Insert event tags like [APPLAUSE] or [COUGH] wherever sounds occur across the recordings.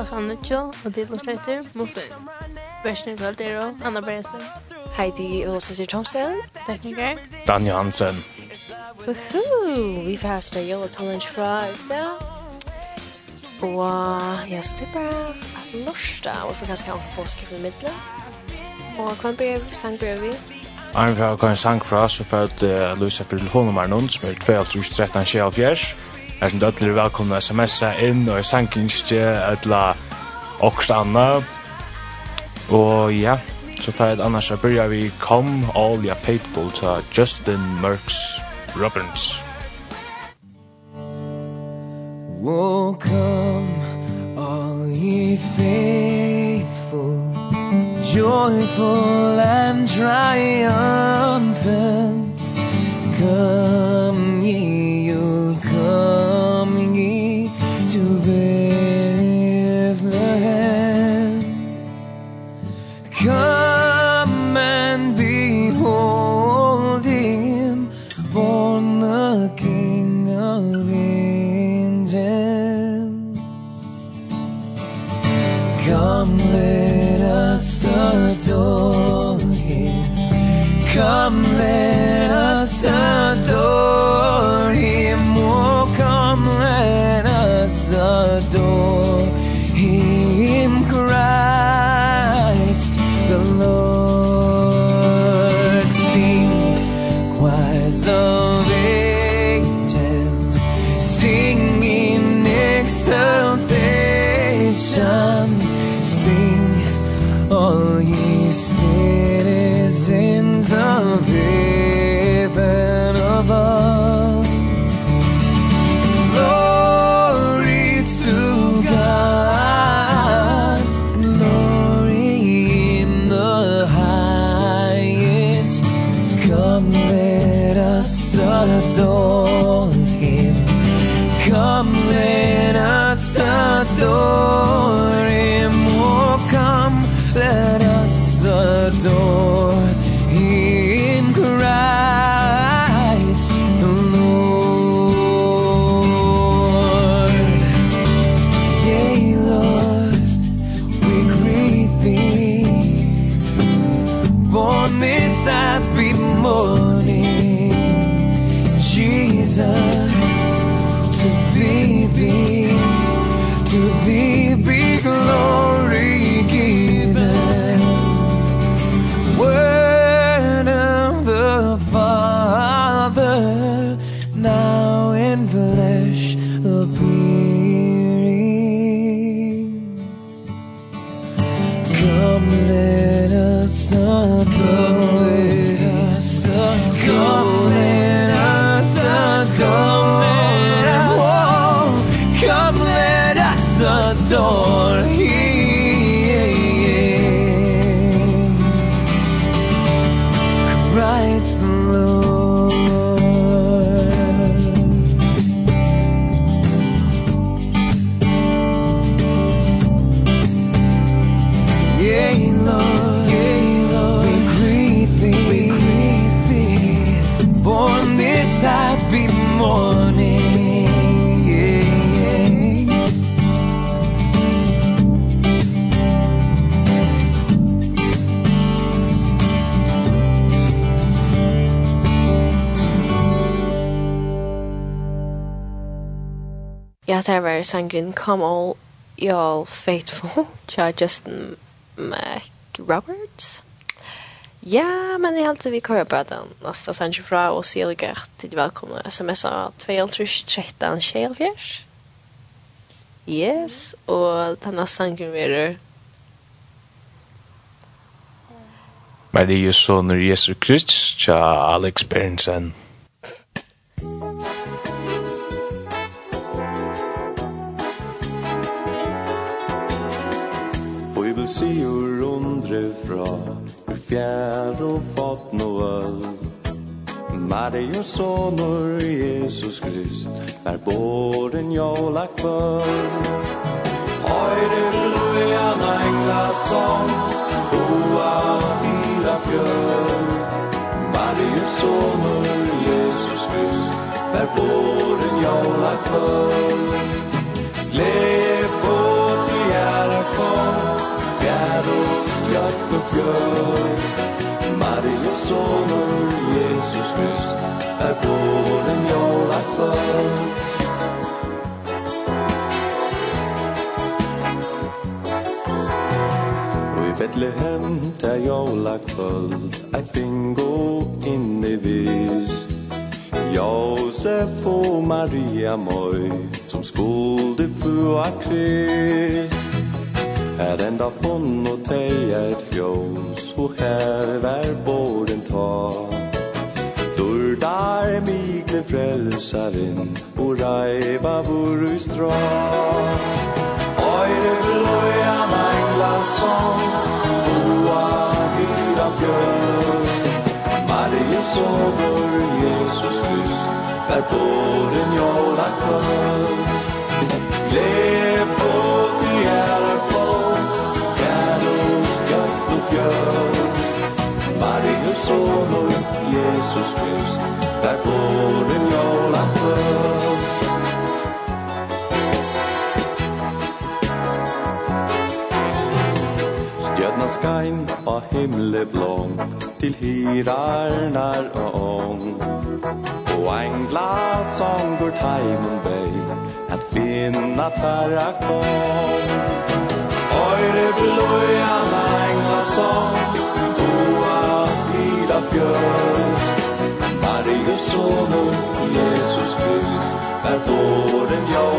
klokkan nuttjo, og tid lort etter, Muffin. Versen i kveld er og Anna Bergesen. Heidi Ulsøsir Thomsen. Tekniker. Dan Johansen. Woohoo! Vi får ha større jøletallen fra ute. Og ja, så det er bare at lorsta, og for ganske anker påske for middelen. Og hva blir sang blir vi? Arne, vi har en sang fra oss, og for at uh, Luisa for telefonnummer noen, som er 2 13 er som dødler er velkomne å inn, og sankinskje, etla okst anna. Og ja, så fer jeg annars byrja vi Come All Ya Faithful til Justin Merks Robbins. Oh, come all ye faithful, joyful and triumphant, come ye come ye to the populær sangen Come All Y'all Faithful tja Justin McRoberts. Ja, men jeg halte vi kører på den neste sangen fra, og sier det gert til velkomne sms'a 2.13.24. Yes, og denne sangen er Marie Soner Jesu Krist, tja Alex Berensen. du sigur undre fra Ur fjær og fatn og øl Marius Jesus Krist Er båren jola kvöld Høyre lujan engla som Boa fyra fjøl Marius sonur Jesus Krist Er båren jola kvöld Gled oppe fjør Marie sonur Jesus Krist Er våren jåla før Betlehem der jóla kvöld Ei bingo inni vist. Josef og Maria Møy Som skulde fua krist. Varenda fonn och tej är ett fjås Och här vär bården ta. Durdar migle frälsaren Och raiva vår ustra Oire glöjan angla som Boa hyra fjör. Marius sover Jesus Krist Vär bården jorda kvör Glädje Maria Maria sonur Jesus Krist Där går en jólapöld Stjörna skajn och himle blån Till hirarnar och ång. Og ein glad som går taimun vei At finna færa kom Høyre bløy av enga som Boa pila bjørst Marius son Jesus Krist Er våren jag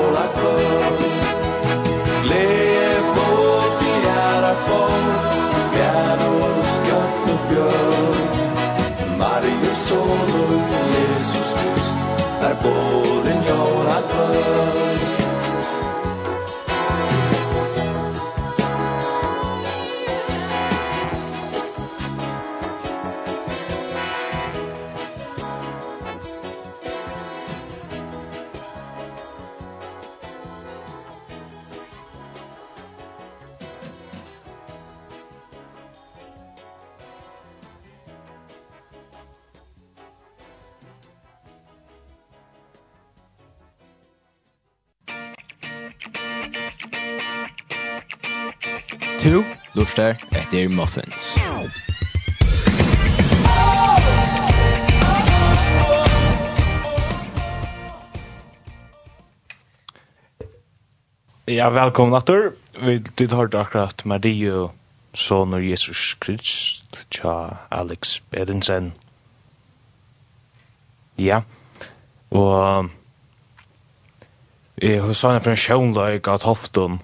lorster etter Muffins. Ja, velkommen atter. Vi ditt hørte akkurat Mario Sonur Jesus Krist tja Alex Berensen. Ja, og jeg har sånn for en sjønløyk av Tofton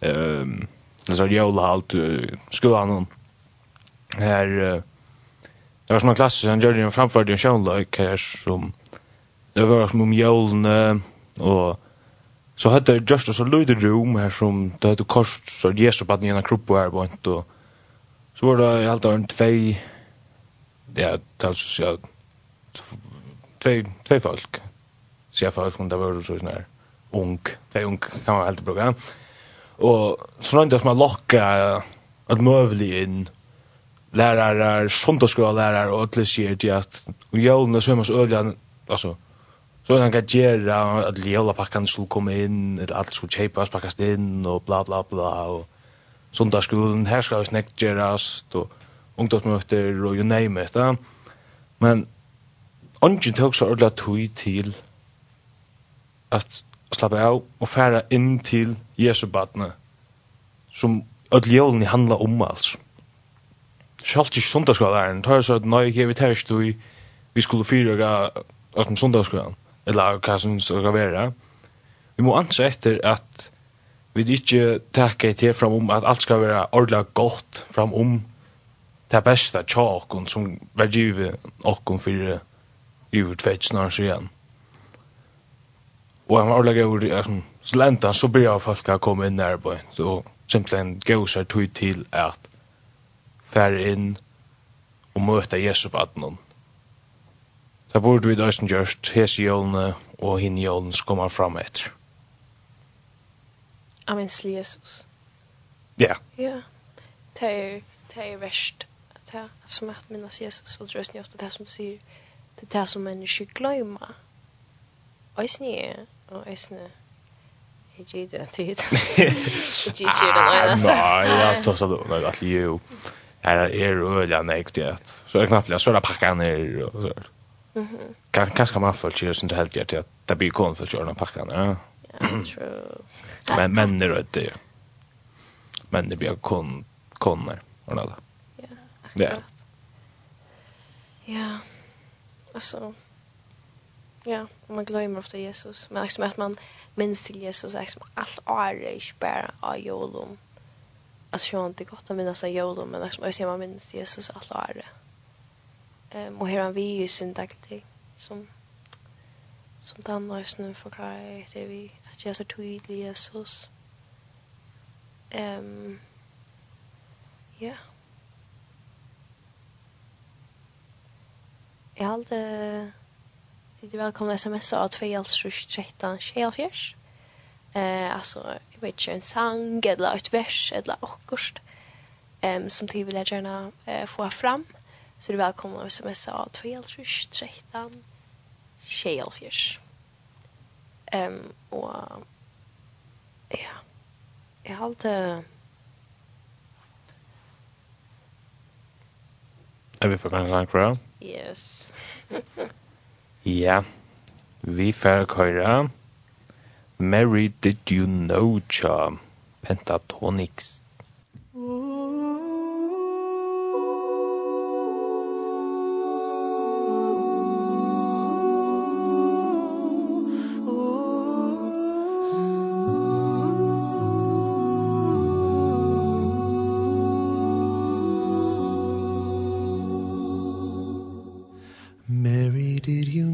um, så jola allt skolan hon här det var såna klasser som gjorde en framförde en shownlök här som det var som om jolen och så hade just så lite rum här som det hade kost så Jesus bad ena kropp och inte och så var det allt en två ja alltså så två två folk så jag får från det var så sån här ung två ung kan man helt bra Och så rönde jag som att locka att mövlig in lärare, sundagsskola och ödlig sier till att och jólna sömmas ödliga, alltså så han kan göra att jólapakkan skulle komme inn eller alt skulle kjeipas pakkast inn og bla bla bla og sundagsskolen her skal vi snäckt göras og ungdomsmøter og you name it, ja. Men ungen tog så ödliga tog til att å slappe av og færa inn til Jesu badne som öll jólni handla om alls. Sjalt ikke sundagsskolan, tar jeg så at nøy, jeg vet her stod vi skulle fyra av som eller hva som skal være. Vi må anse etter at vi ikke takke til fram om at alt skal være ordelig godt fram om det beste tja okkon som vergive okkon fyrir i tveit snar igjen og han var ordentligt god, alltså, så läntan så började folk att komma in där på. Så simpelthen gav sig tog til at färre inn og møte Jesu på at noen. Så burde vi døysen gjørst hese jølene og hinn jølene som kommer fram etter. Amen, sli Jesus. Ja. Ja. Det er, det er verst. Det er som at minnes Jesus, og det er ofte det som du sier, det er det som mennesker glemmer. Øysni, [LAUGHS] er, og Øysni. Jeg gitt det tid. Jeg gitt det den øyneste. Nei, jeg har stått sånn at alle jo her er øyelig enn jeg gitt. Så er det knappt, så er det pakket ned og så er det. Kanskje man får kjøre sin helt gjør til at det blir kån for å kjøre den pakket ned. Ja, true. Men menn er øyelig, ja. Menn er blir kån, kån ned, og Ja, akkurat. Ja. Ja, altså, Ja, och man glömmer ofta Jesus. Men liksom att man minns till Jesus är liksom allt är inte bara av jolom. Alltså jag har inte gott att minnas av jolom, men liksom jag man minns Jesus allt är det. Um, och här har vi ju syndaktig som som den lösningen förklarar det vi att jag så tydlig Jesus. Um, ja. Jeg Jag hade Det är välkomna sms av 2.13 24. Eh alltså jag vet inte en sang eller ett vers eller något ehm som de vill gärna eh, få fram så det är välkomna att sms av 2.13 24. Ehm och ja. Jag har alltid Är vi for gang sang? Yes. [LAUGHS] Ja, vi færre køyra. Mary, did you know cha? Pentatonix. Mary, did you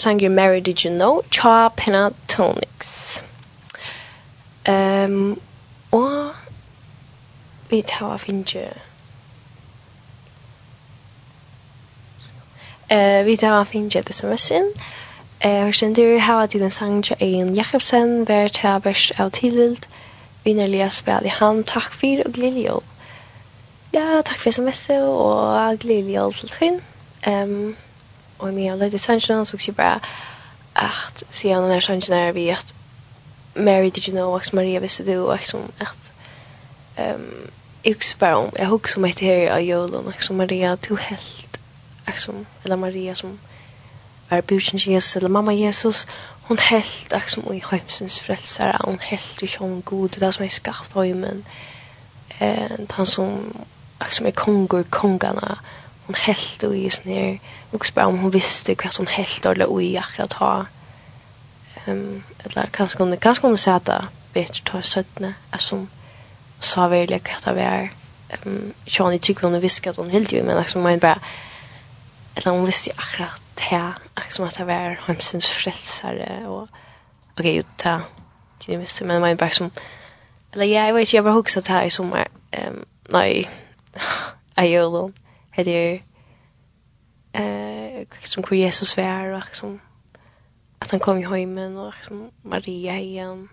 sangen Mary Did You Know, Cha Pentatonics. Um, og vi tar finne Eh, vi tar finne det som er sin. Eh, og stendur hava til en sang til Ein Jakobsen, vær til bærs av tilvild, vinnerlige spil i hand, takk for og glidelig. Ja, takk for sms og glidelig jól til tøyn. Um, och jag menar det sanchen så också bara att se den där sanchen där vi att Mary did you know what Maria visste du och som att ehm också bara om jag hugg som heter här av Jolon liksom som Maria tog helt liksom eller Maria som är bjuden Jesus eller mamma Jesus hon helt liksom i hemsens frälsare hon helt i som god det som är skapt hemmen eh han som liksom är kongor kongarna hon helt och just ner. Och spår om hon visste hur hon helt eller oj akkurat ha. Ehm eller kanske hon kanske hon sa att bättre ta sötne som sa väl jag att det är ehm Johnny tycker hon visste att hon helt ju men liksom man bara eller hon visste akkurat här liksom att det var hemsens frälsare och okej ju ta det visste men man bara som eller jag vet jag bara det här i sommar ehm nej [SIGHS] ajolon at det er eh som hvor Jesus var og liksom at han kom i heimen og liksom Maria igen.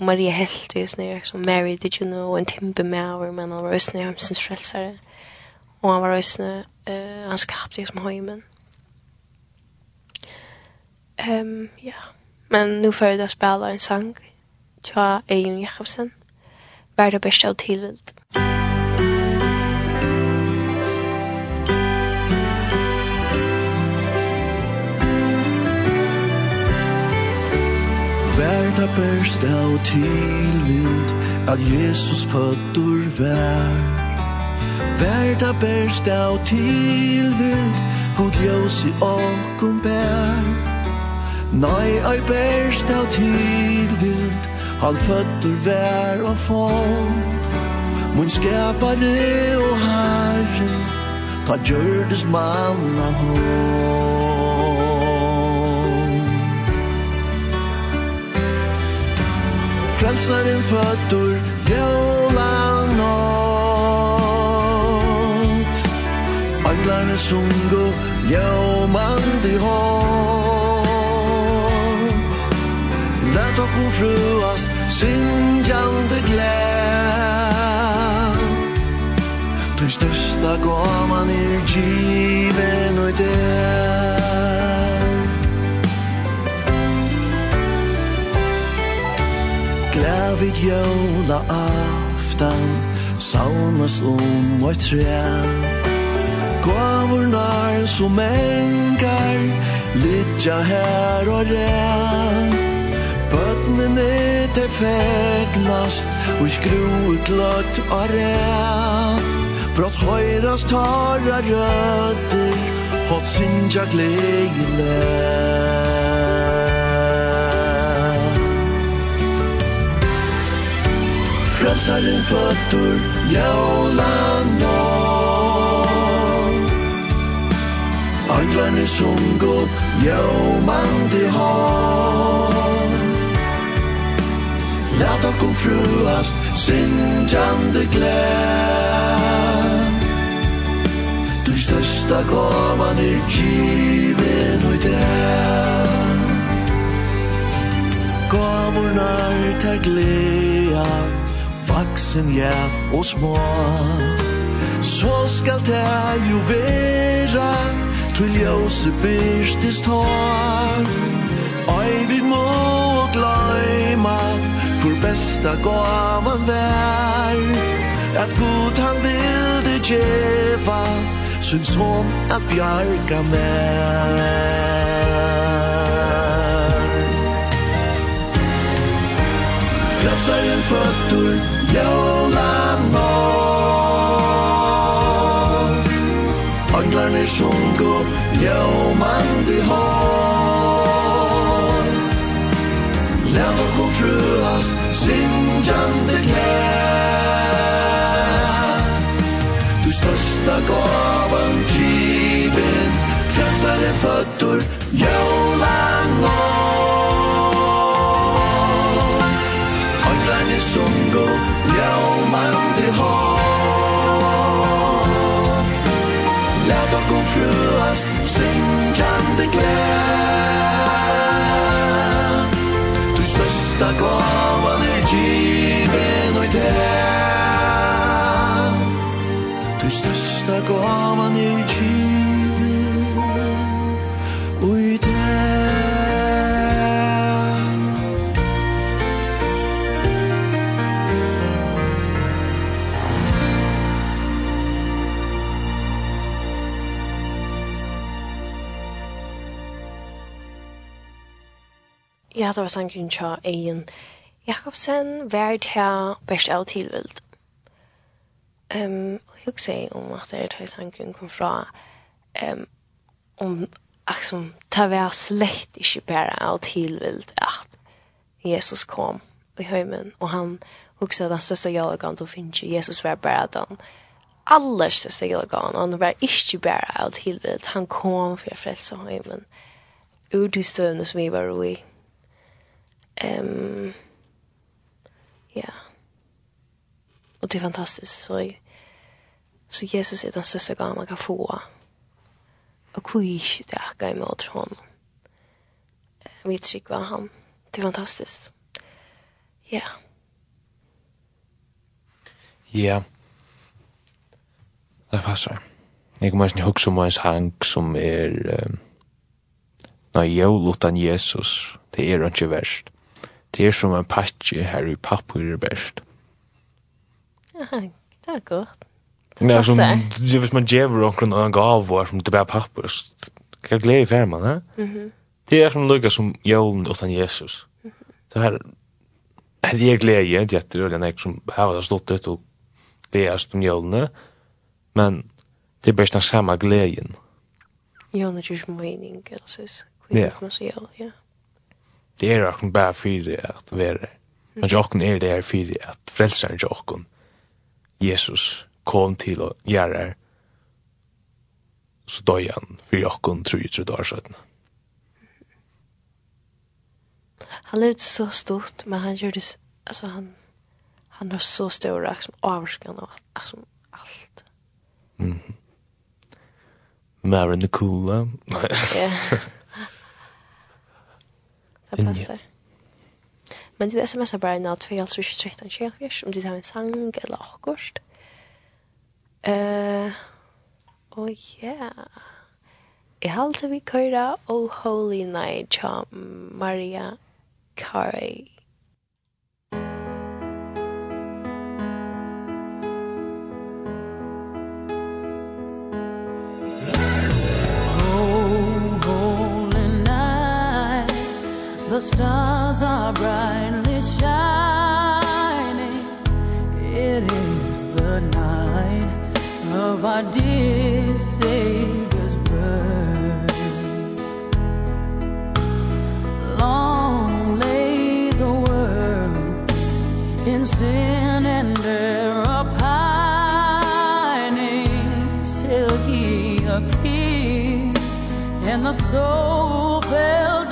Maria helt i snär liksom Mary did you know en timbe med over men han var også snär hem frelsere og han var også snär eh han skapte liksom heimen Ehm um, ja. Men nu får jag spela en sang Tja, Eion Jakobsen. Vær det beste av tillvilt. Verda berst av tilvind At Jesus fötter vær. Verda berst av tilvind Hod ljós i åkum bær Nei, ei berst av tilvind Han fötter vær og fond. Mun skapare og herre Ta gjørdes manna hånd frelsaren fötter Jävla nåt Anglare sungo Jävmande hat Lät och hon fruast Syndjande gläd Du största gaman är given och det Där vid aftan Saunas om og trä Gåvor när som engar Lidja her og rän Bötnen är det fägnast Och skruer klart og rän Brått høyrast tarra rødder Hot synja glägle Frälsaren fötter Jävla nåd Anglarna som gått Jävmande hat Lät och kom fruast Sintjande gläd Du största gavan är given och det Gavurnar tar gläd vaksen ja og små. Så skal det jo vera Til ljøse byrstis tår Oi vi må gløyma Hvor besta gavan vær. At god han vil det djeva Sin son at bjarga mer. Frelsaren fötter jóla nótt. Oglarni sjungu ljómandi hårt Lät okkur fruast syngjandi glä Du størsta gavan givin Frälsare fötter jóla nótt. Oglarni sjungu främmande hat. Lät och omfluas synkande gläd Du största gavan är given och i det Du största gavan är given Ja, det var sangren tja Eien Jakobsen, vær tja best av tilvild. Um, og jeg husker om at det er det sangren kom fra um, om liksom, ta var slett ikke bare av tilvild at Jesus kom i høymen, og han husker den største jølgan du finner ikke, Jesus var bare den aller største jølgan, og han var ikke bare av tilvild, han kom for å frelse høymen, ur de støvnes vi var i. Ehm ja. Och det är fantastiskt så så Jesus är den största gåvan man kan få. Och kuish det är gav mot honom. Vi tycker var han. Det är fantastiskt. Ja. Ja. Det passar. Jeg kommer ikke huske om en sang som er um, Når jeg lutan Jesus, det er ikke verst. Det er som en patje her i pappurer best. Ja, det er godt. Det er som, det, hvis man djever omkring en gav og som det bare papur, så kan glede i ferman, ne? Mm. Det er som lukka som jólen utan Jesus. Det her, det er glede i en tjetter, og det er ikke som her det stått ut og least om jævlen, men det er best den samme gleden. Jævlen er ikke mening, eller så, kvinner kommer så jævlen, ja det er akkurat bare fyrir at være. Men jokken er det her fyrir at frelseren jokken, Jesus, kom til å gjøre her, så døy han for jokken tru i tru dagar søtten. Han levde så stort, men han gjorde, altså han, han har så stor liksom, avskan av liksom, allt. Mm -hmm. the Nicola. Ja. [LAUGHS] Det passar. Men det smsar bara innan tjejfjärs om det har en sang eller akkurst. Uh, oh yeah. Jeg halte vi køyra Oh Holy Night, Maria Carey. the stars are brightly shining. It is the night of our dear Savior's birth. Long lay the world in sin and error pining Till he appeared and the soul felt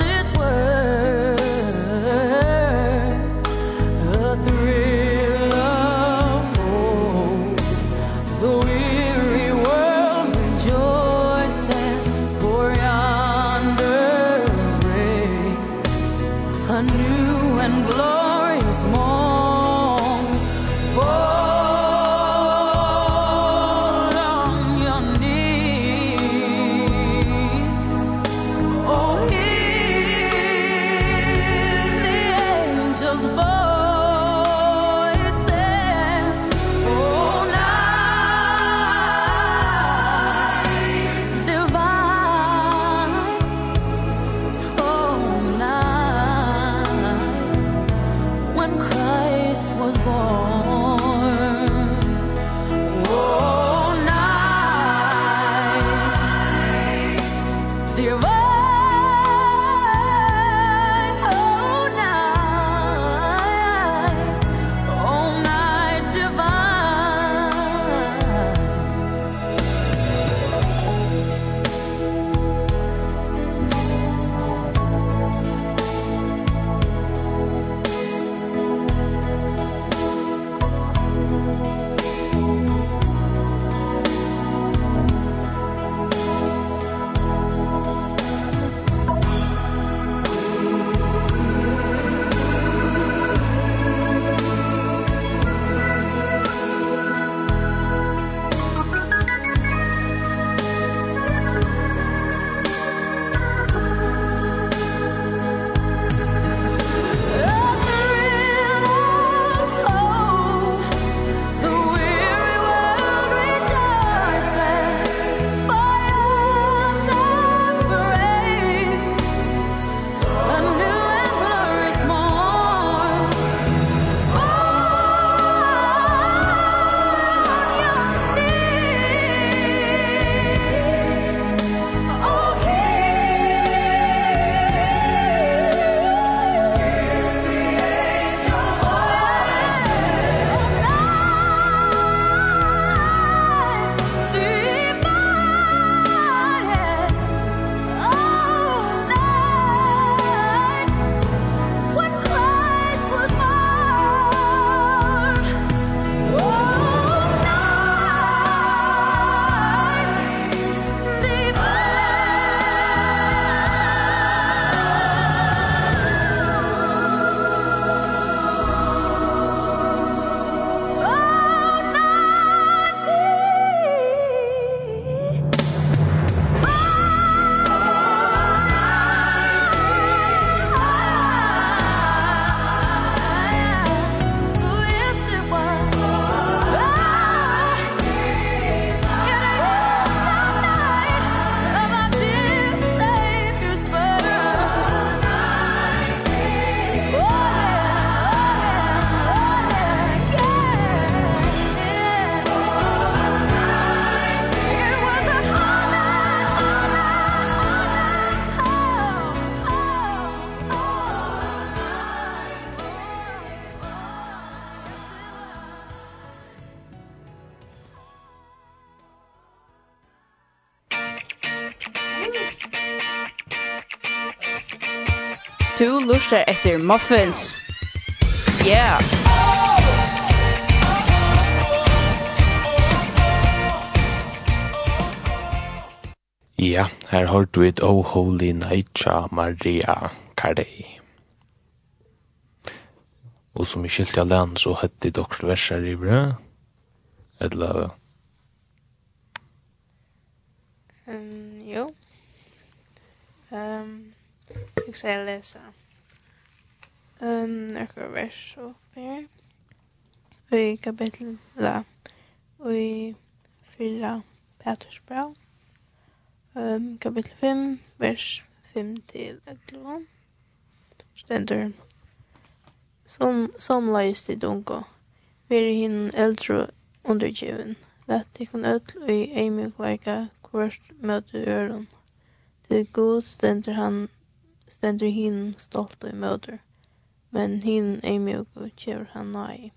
lustar efter muffins. Yeah. Ja, her har du et Oh Holy Night ja, Maria Carey. Og som i skilt av land så høtti dere verser i brød. Eller... Um, jo. Um, jeg skal lese um, Erka vers og her. Og i kapitel, da, og i fyra bra. Um, kapittel 5, vers 5 til 11. Stendur. Som, som leis til dunko. Veri hinn eldre undergiven. Lett tekun öll i eimig leika kvart møte øron. Til god stendur han stendur hinn stolt og møter men hin eimjúku kjevur hann nái.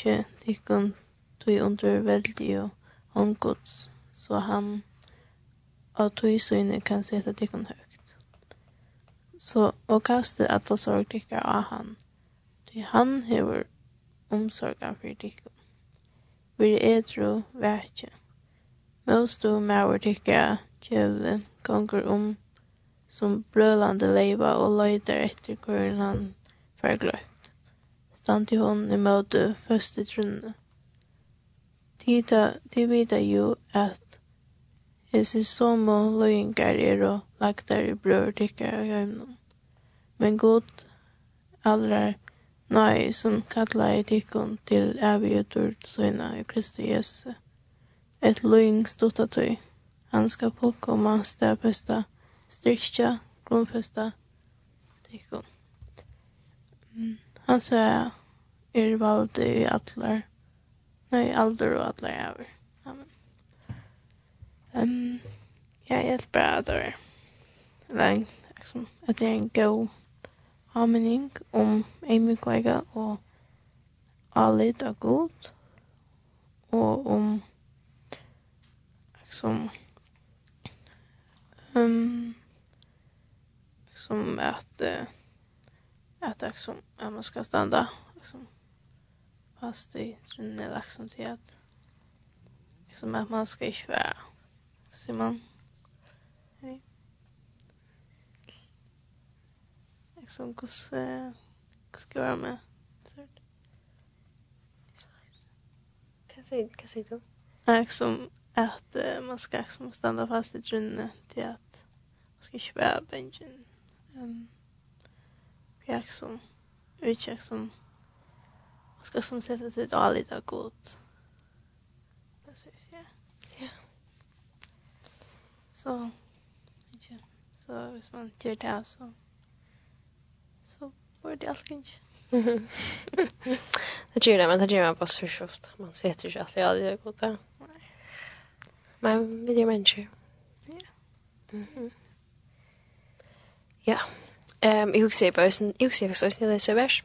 kje tykkun tui under veldi og honguds, så han av tui syne kan seta tykkun høgt. Så, og kaste atla sorg tykkar av han, tui han hevur omsorgan fyrir tykkun. Vi etru vekje. Most du maur tykkar kjevle gonger om um, som brølande leiva og løyder etter hvern han var gløtt. i hon i møte første trunne. De vita jo at hese somo løyingar er og lagtar i brøver tykkar og hjemnum. Men god allra nøy som kallar i tykkun til avgjøtur søyna i Kristi Jesu. Et løying stutta tøy. Han skal påkomma stedpesta styrkja, grunnfesta, tikkum. Hansara er valde i atler, nei, alder og allar er Amen. Um, ja, jeg er bra at det er lang, liksom, at det er en god avmenning om eimikleika og alit av god, og om, liksom, um, som att uh, att liksom att man ska stanna liksom fast i trunne liksom till att liksom att man ska inte vara ser man. Hej liksom kus eh, kus ska vara med? Sort kan säga kan säga då liksom att uh, man ska liksom stanna fast i trunne till att man ska inte vara bänken um, jag som utkik som man ska som sätta sig av lite gott. Precis, ja. Ja. Så, [LAUGHS] ja. Så hvis man gör det så så borde det allt kanske. det gjør det, men det gjør man bare så ofta. Man setter ikke alltid av lite gott. Men vi är mennesker. Ja. Mm -hmm. Ja. Ehm jag ser på sen jag ser så sen det så värs.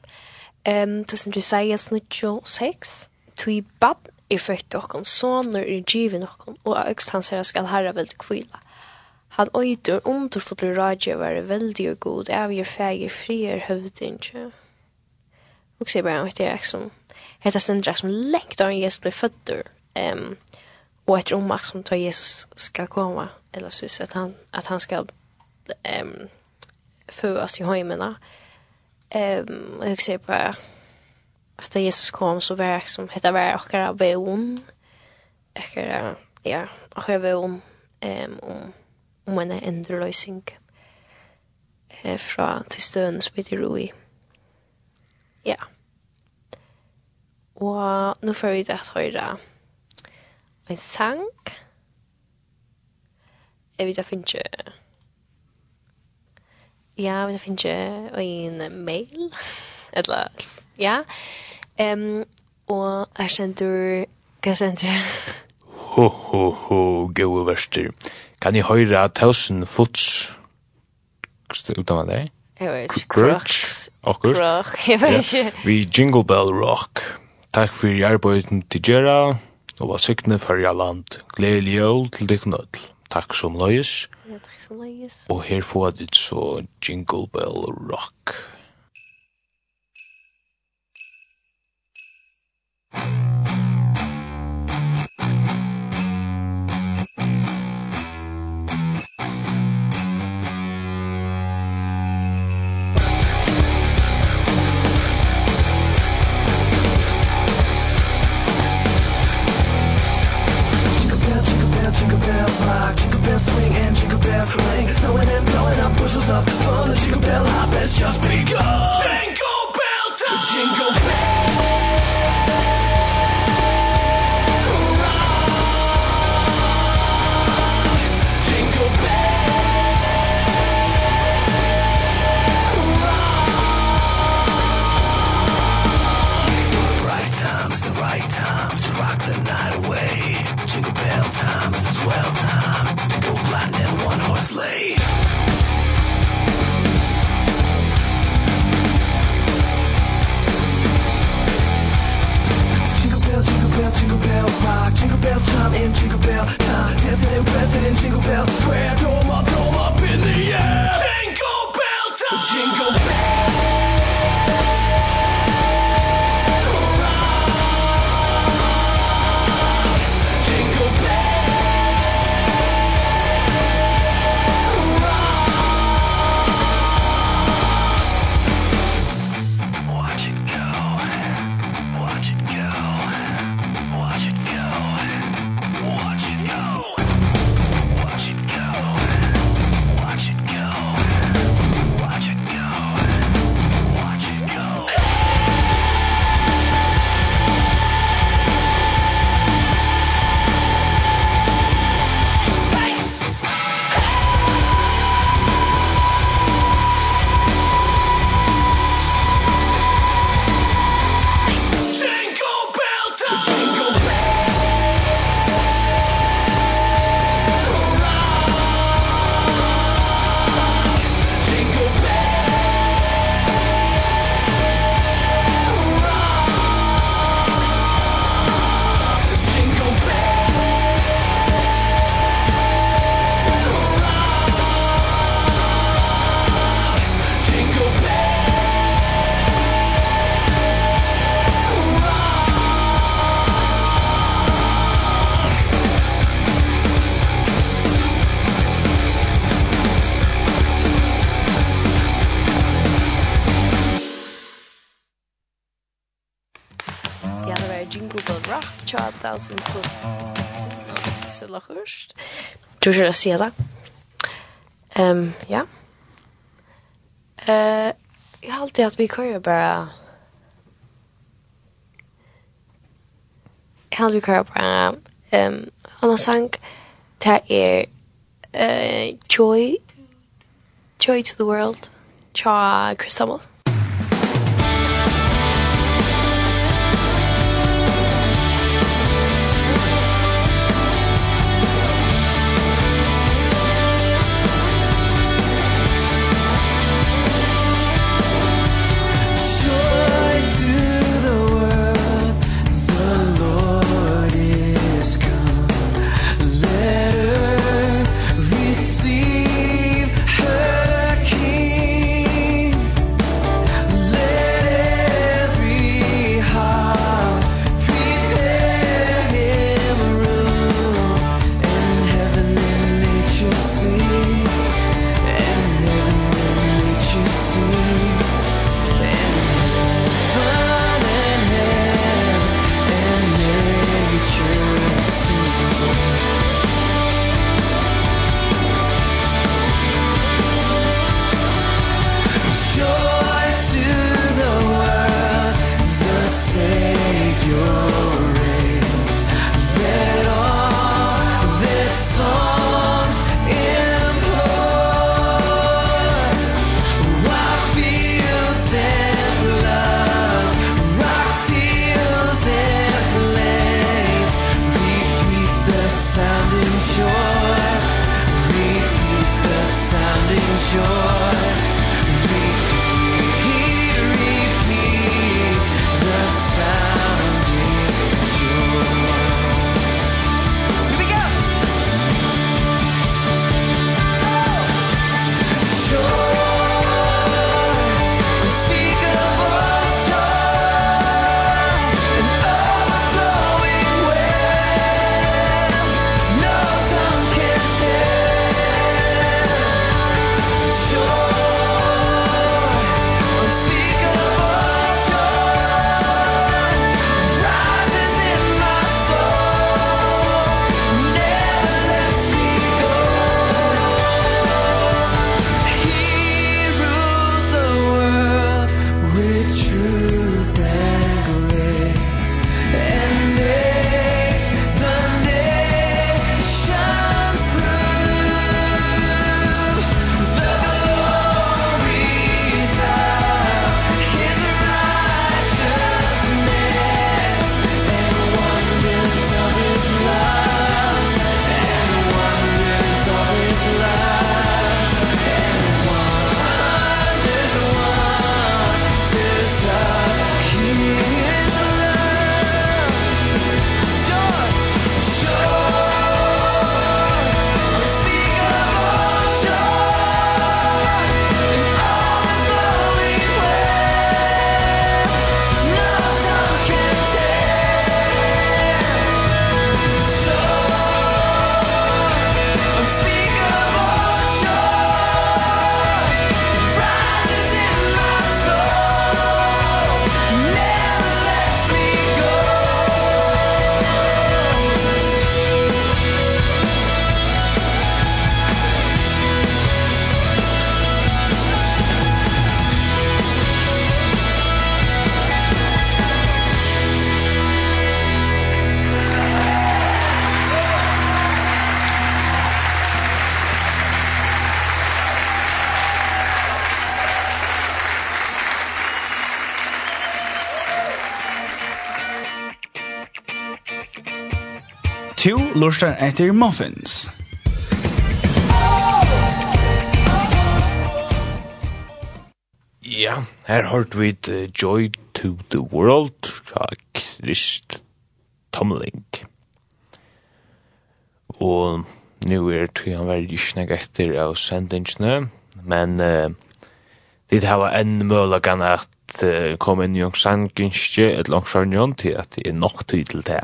Ehm det som du säger snutjo 6 tui bab är fött och kon son är given och kon och öxt han säger skall herra väl kvilla. Han öjter om du får raja vara väldigt god Är er fäger frier hövdinge. Och se bara att det är liksom heter stendra som längt där Jesus blev född. Ehm och ett romax som tar Jesus ska komma eller så att han att han ska ehm um, för i hemmen. Ehm och jag ser på att Jesus kom så var som heter var och våra vån. Ekra ja, och jag vån ehm om om en ändre lösning eh fra til støen som heter Rui. Ja. Og nå får vi det att höra en sang. Jeg vet jeg finner ikke... Ja, vi finner ikke en mail. Eller, ja. Um, og jeg sender, hva sender jeg? Ho, ho, ho, gode verster. Kan jeg høre tusen fots? Utan hva det er? Jeg vet ikke. Crux. Akkurat. Crux, [LAUGHS] jeg vet ikke. Vi Jingle Bell Rock. Takk for arbeidet til Gjera, og var siktene for jeg land. Gledelig jøl til dere nødl takk som løyes. Ja, takk som løyes. Og her får du så Jingle Bell Rock. Jingle Bell Rock. tror jag att se. Ehm ja. Eh jag har alltid att vi kör bara Jag har alltid kör bara ehm Anna sank där är eh joy joy to the world. Cha Christmas lustar etter muffins. Ja, her hørt vi uh, Joy to the World fra Krist Tomling. Og nu er tog han veldig snakk etter av sendingsene, men uh, dit hava enn mølagan at uh, kom inn i en gynstje et langsarnjon til at det er nok tid til det.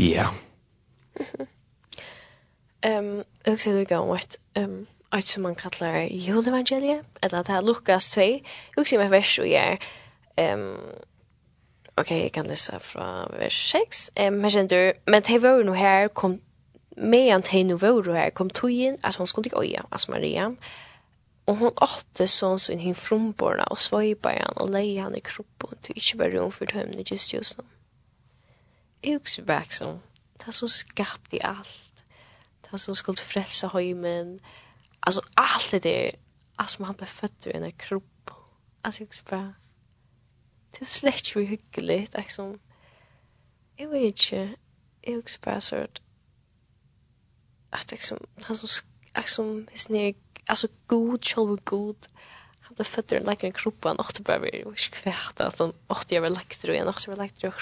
Ja. Ehm, jag ser det om att ehm att som man kallar julevangeliet eller att det här Lukas 2. Jag ser mig vers och är ehm Okej, jag kan läsa från vers 6. Ehm, men sen du, men det var nog här kom med att hej nu var här kom tojen att hon skulle oja, alltså Maria. Och hon åtte sån sin hin frumborna och svajpa svajbaren och leja han i kroppen till inte var rum för tömne just just nu. Mm jeg husker bare så det som skapte alt. Det som skulle frelsa høymen. Alltså allt det där. Alltså man blir född i en kropp. Alltså jag bara det är slett jo hyggligt liksom. Jag vet inte. jeg er ikke att så liksom, han som, liksom, hans nere, altså god, sjálfur god, han blir född i en lekkere kropp, han åtte bara vi, og ikke kvært, at han jag jeg var det och han åtte jeg var lekkere,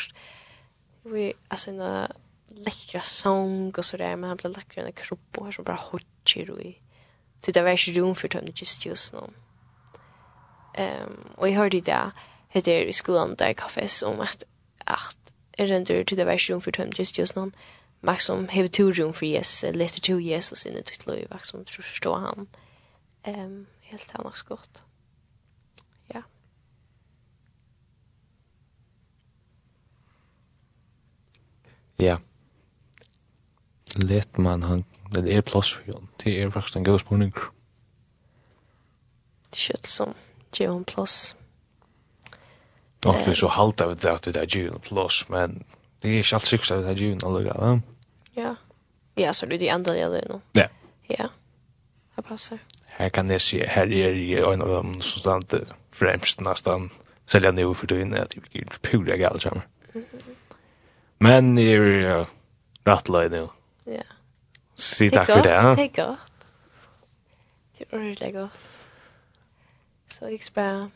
vi alltså en läckra sång och så där men han blev läckra en kropp och så bara hotchir vi. Så det var ju rum för tömde just just nu. Ehm och jag hörde det heter i skolan där kaffe som att att render till det var ju rum för tömde just just nu. Max som har två room for yes little two yes och sen det tror jag som förstår han. Ehm helt han gott. Ja. Let man han, det er plass for hon. Det er faktisk en god spurning. Det som gjør hon Och vi så halta vi det at vi det gjør hon plass, men det er ikke alt sikkert at vi det gjør hon. Ja. Ja, så det är andra andre det nu. Ja. Ja. Jag passar. Her kan jeg si, her er jeg en av dem som stand fremst nesten, selv jeg nå for døgnet, at jeg blir pura galt sammen. Mhm. Men det är ju rätt löj nu. Ja. Si tack för det. Det är gott. Det är ordentligt gott. Så jag ska bara...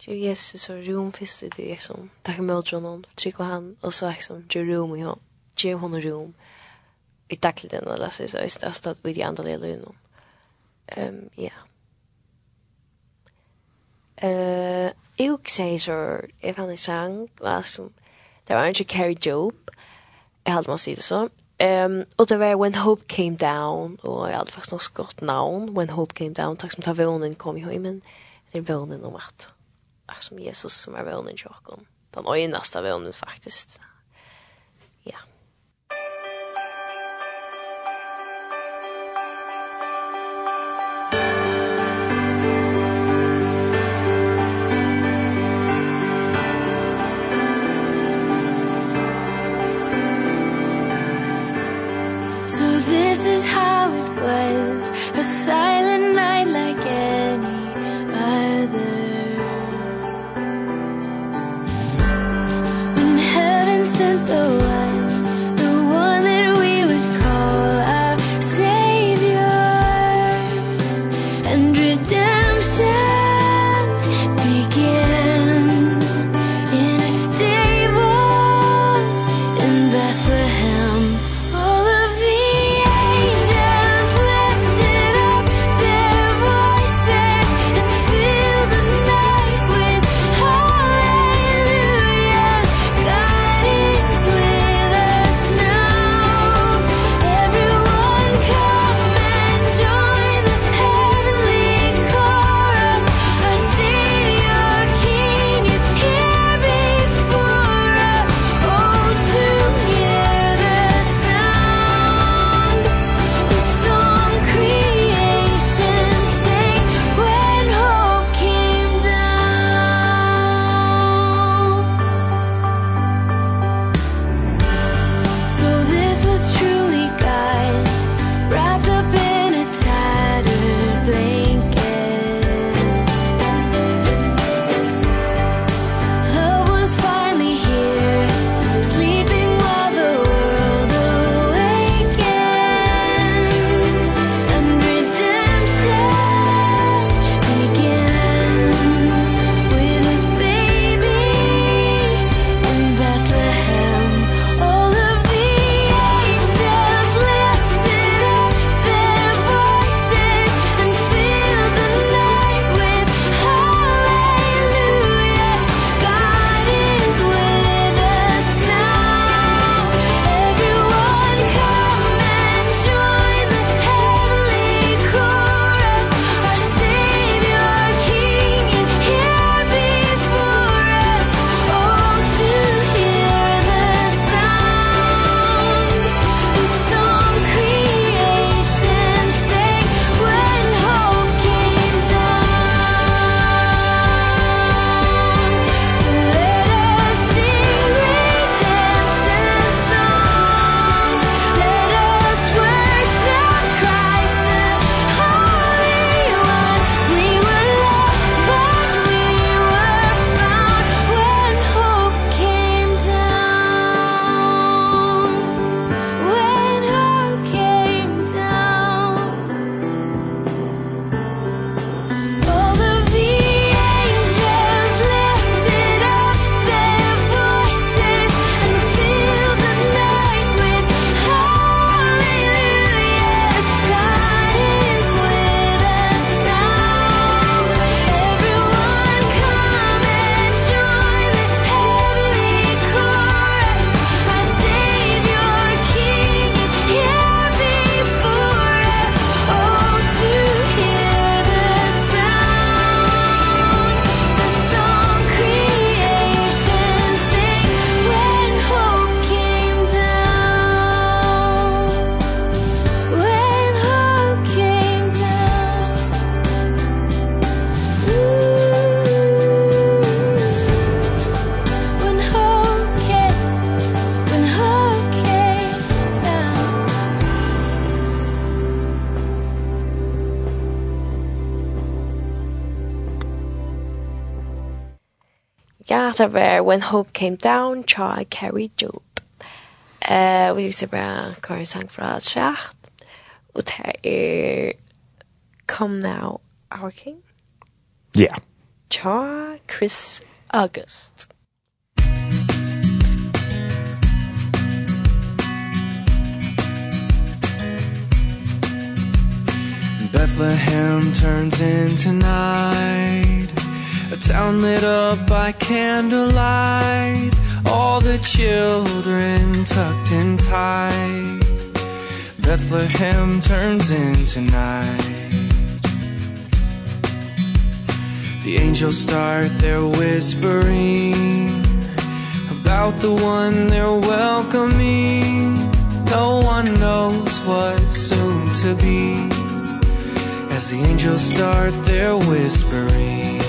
Jag gäst så rum finns det är liksom. tack med honom, tryck och han och så liksom ge rum i honom. Ge honom rum. I tackle den eller så så är det stått vid de andra lön. Ehm ja. Eh, jag säger så, jag fann en sang, var som, Det var ikke Carrie Job, jeg hadde man si det så. Um, og det var When Hope Came Down, og jeg hadde faktisk nok godt navn, When Hope Came Down, takk som tar vånen kom i høymen, det er vånen om at, Ach, som Jesus som er vånen i kjøkken, den øyneste vånen faktisk. Ja. Yeah. låtar var When Hope Came Down, Cha Carrie Job. Eh, vi visste bara Karin sang fra Tracht. Og det er Come Now, Our King. Ja. Yeah. Cha Chris August. Bethlehem turns into night A town lit up by candlelight. All the children tucked in tight. Bethlehem turns into night. The angels start their whispering About the one they're welcoming. No one knows what's soon to be. As the angels start their whispering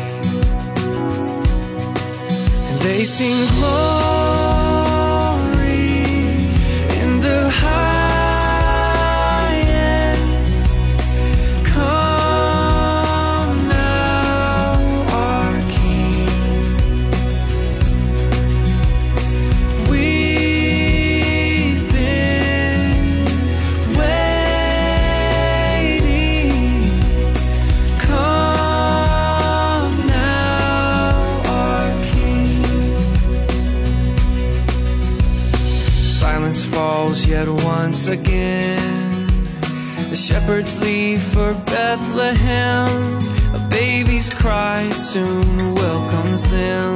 They sing glory in the high shepherds leave for Bethlehem. A baby's cry soon welcomes them.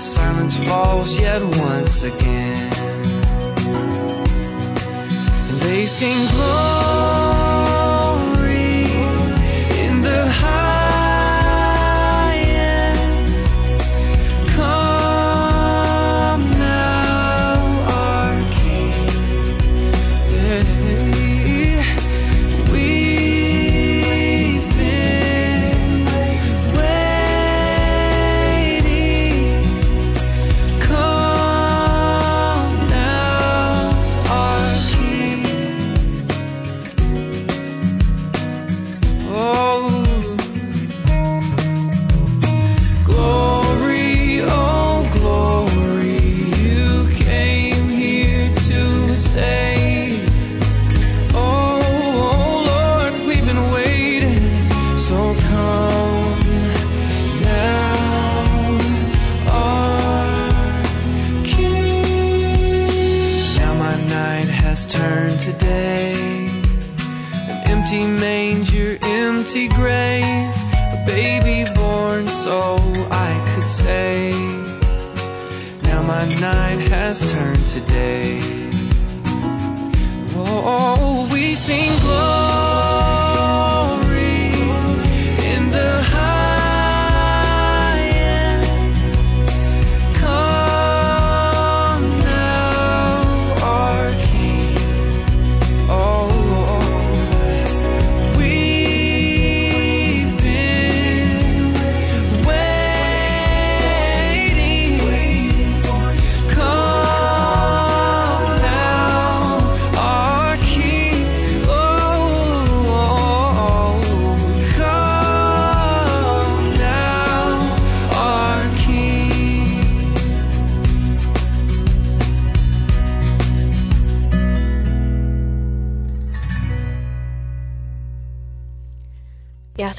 Silence falls yet once again. And they sing glory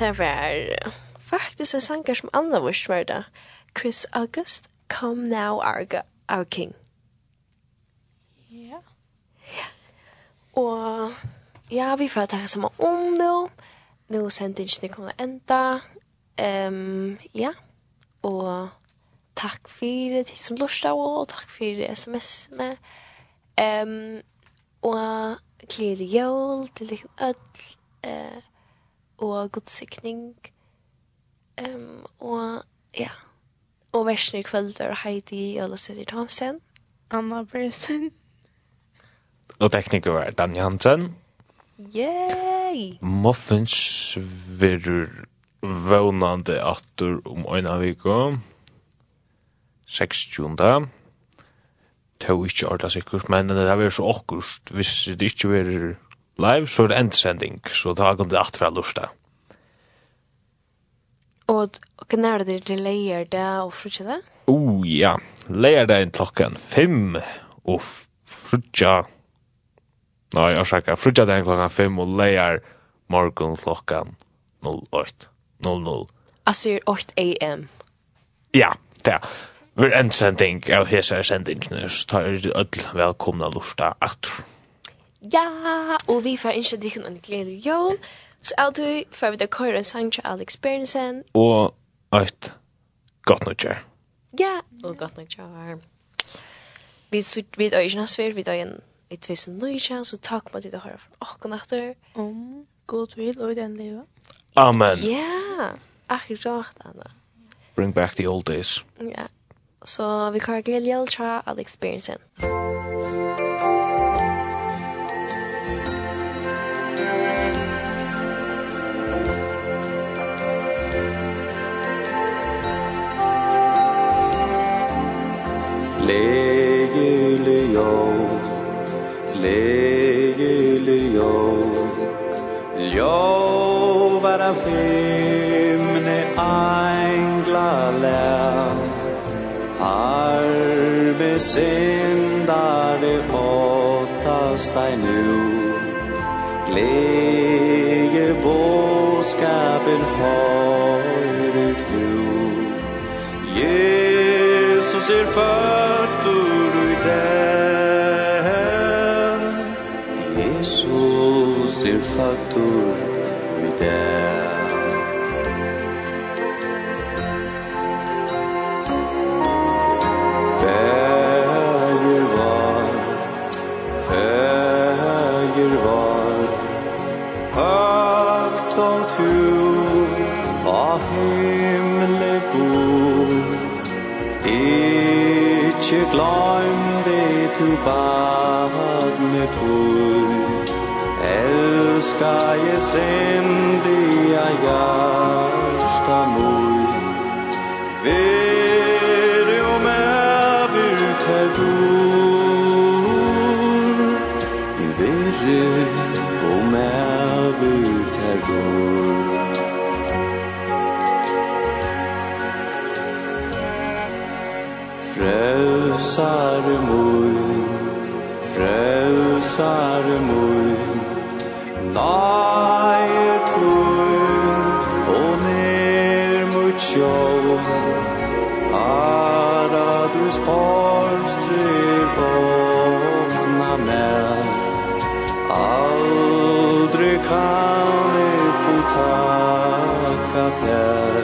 det var faktisk en sanger som Anna vurs var det. Chris August, Come Now Our, our King. Ja. Ja. Og ja, vi får ta sammen om nå. Nå sendingen kommer enda. Um, ja. Og takk for det som lortet og takk for sms-ene. Um, og glede jul til dere ødel. Uh, og godsikning. Um, og ja, og versen i kveld er Heidi Ølesøtter Thomsen. Anna Bresen. Og tekniker var Daniel Hansen. Yay! Muffins verur vånande attur om øyna viko. 60. Tau ikkje orda sikkert, men det er så okkurst. hvis det ikkje verur live, så er det endsending, så da kom det alt fra lusta. Og hva er det til leier det og frutja det? Oh, ja. Leier det klokken fem og frutja... Nei, jeg sjekker. Frutja det klokken fem og leier morgen klokken 08. 00. Altså, 8 a.m. Ja, det er. Vi er en sending av hese sendingene, så tar vi ødel velkomna lusta atur. Ja, og vi får ikke dikken en gledelig jul. Så er du for vi da kører en sang til Alex Bergensen. Og et godt nok kjær. Ja, og godt nok kjær. Vi vi er ikke næstverd, vi er en i 2019, så takk med at du hører fra åkken etter. Om god vil og den livet. Amen. Ja, akkurat, Anna. Bring back the old days. Ja, så vi kører gledelig jul til Alex Bergensen. Musikk Leylio Leylio Lio vara himne angla lär Arbe syndare åtast dig nu Gläger båskapen har ut Jesus er för den Jesus er faktor i den Fäger var, fäger var, högt av tur, av himle bor, ikke glemt to barne tøy Elskar jeg sendi jeg hjärsta møy Vere om er ut her dår Vere om er ut her dår Frelsare mor hugsar mun Nei tun og ner mot sjål Ara du sparstri våkna med Aldri kan jeg få takka til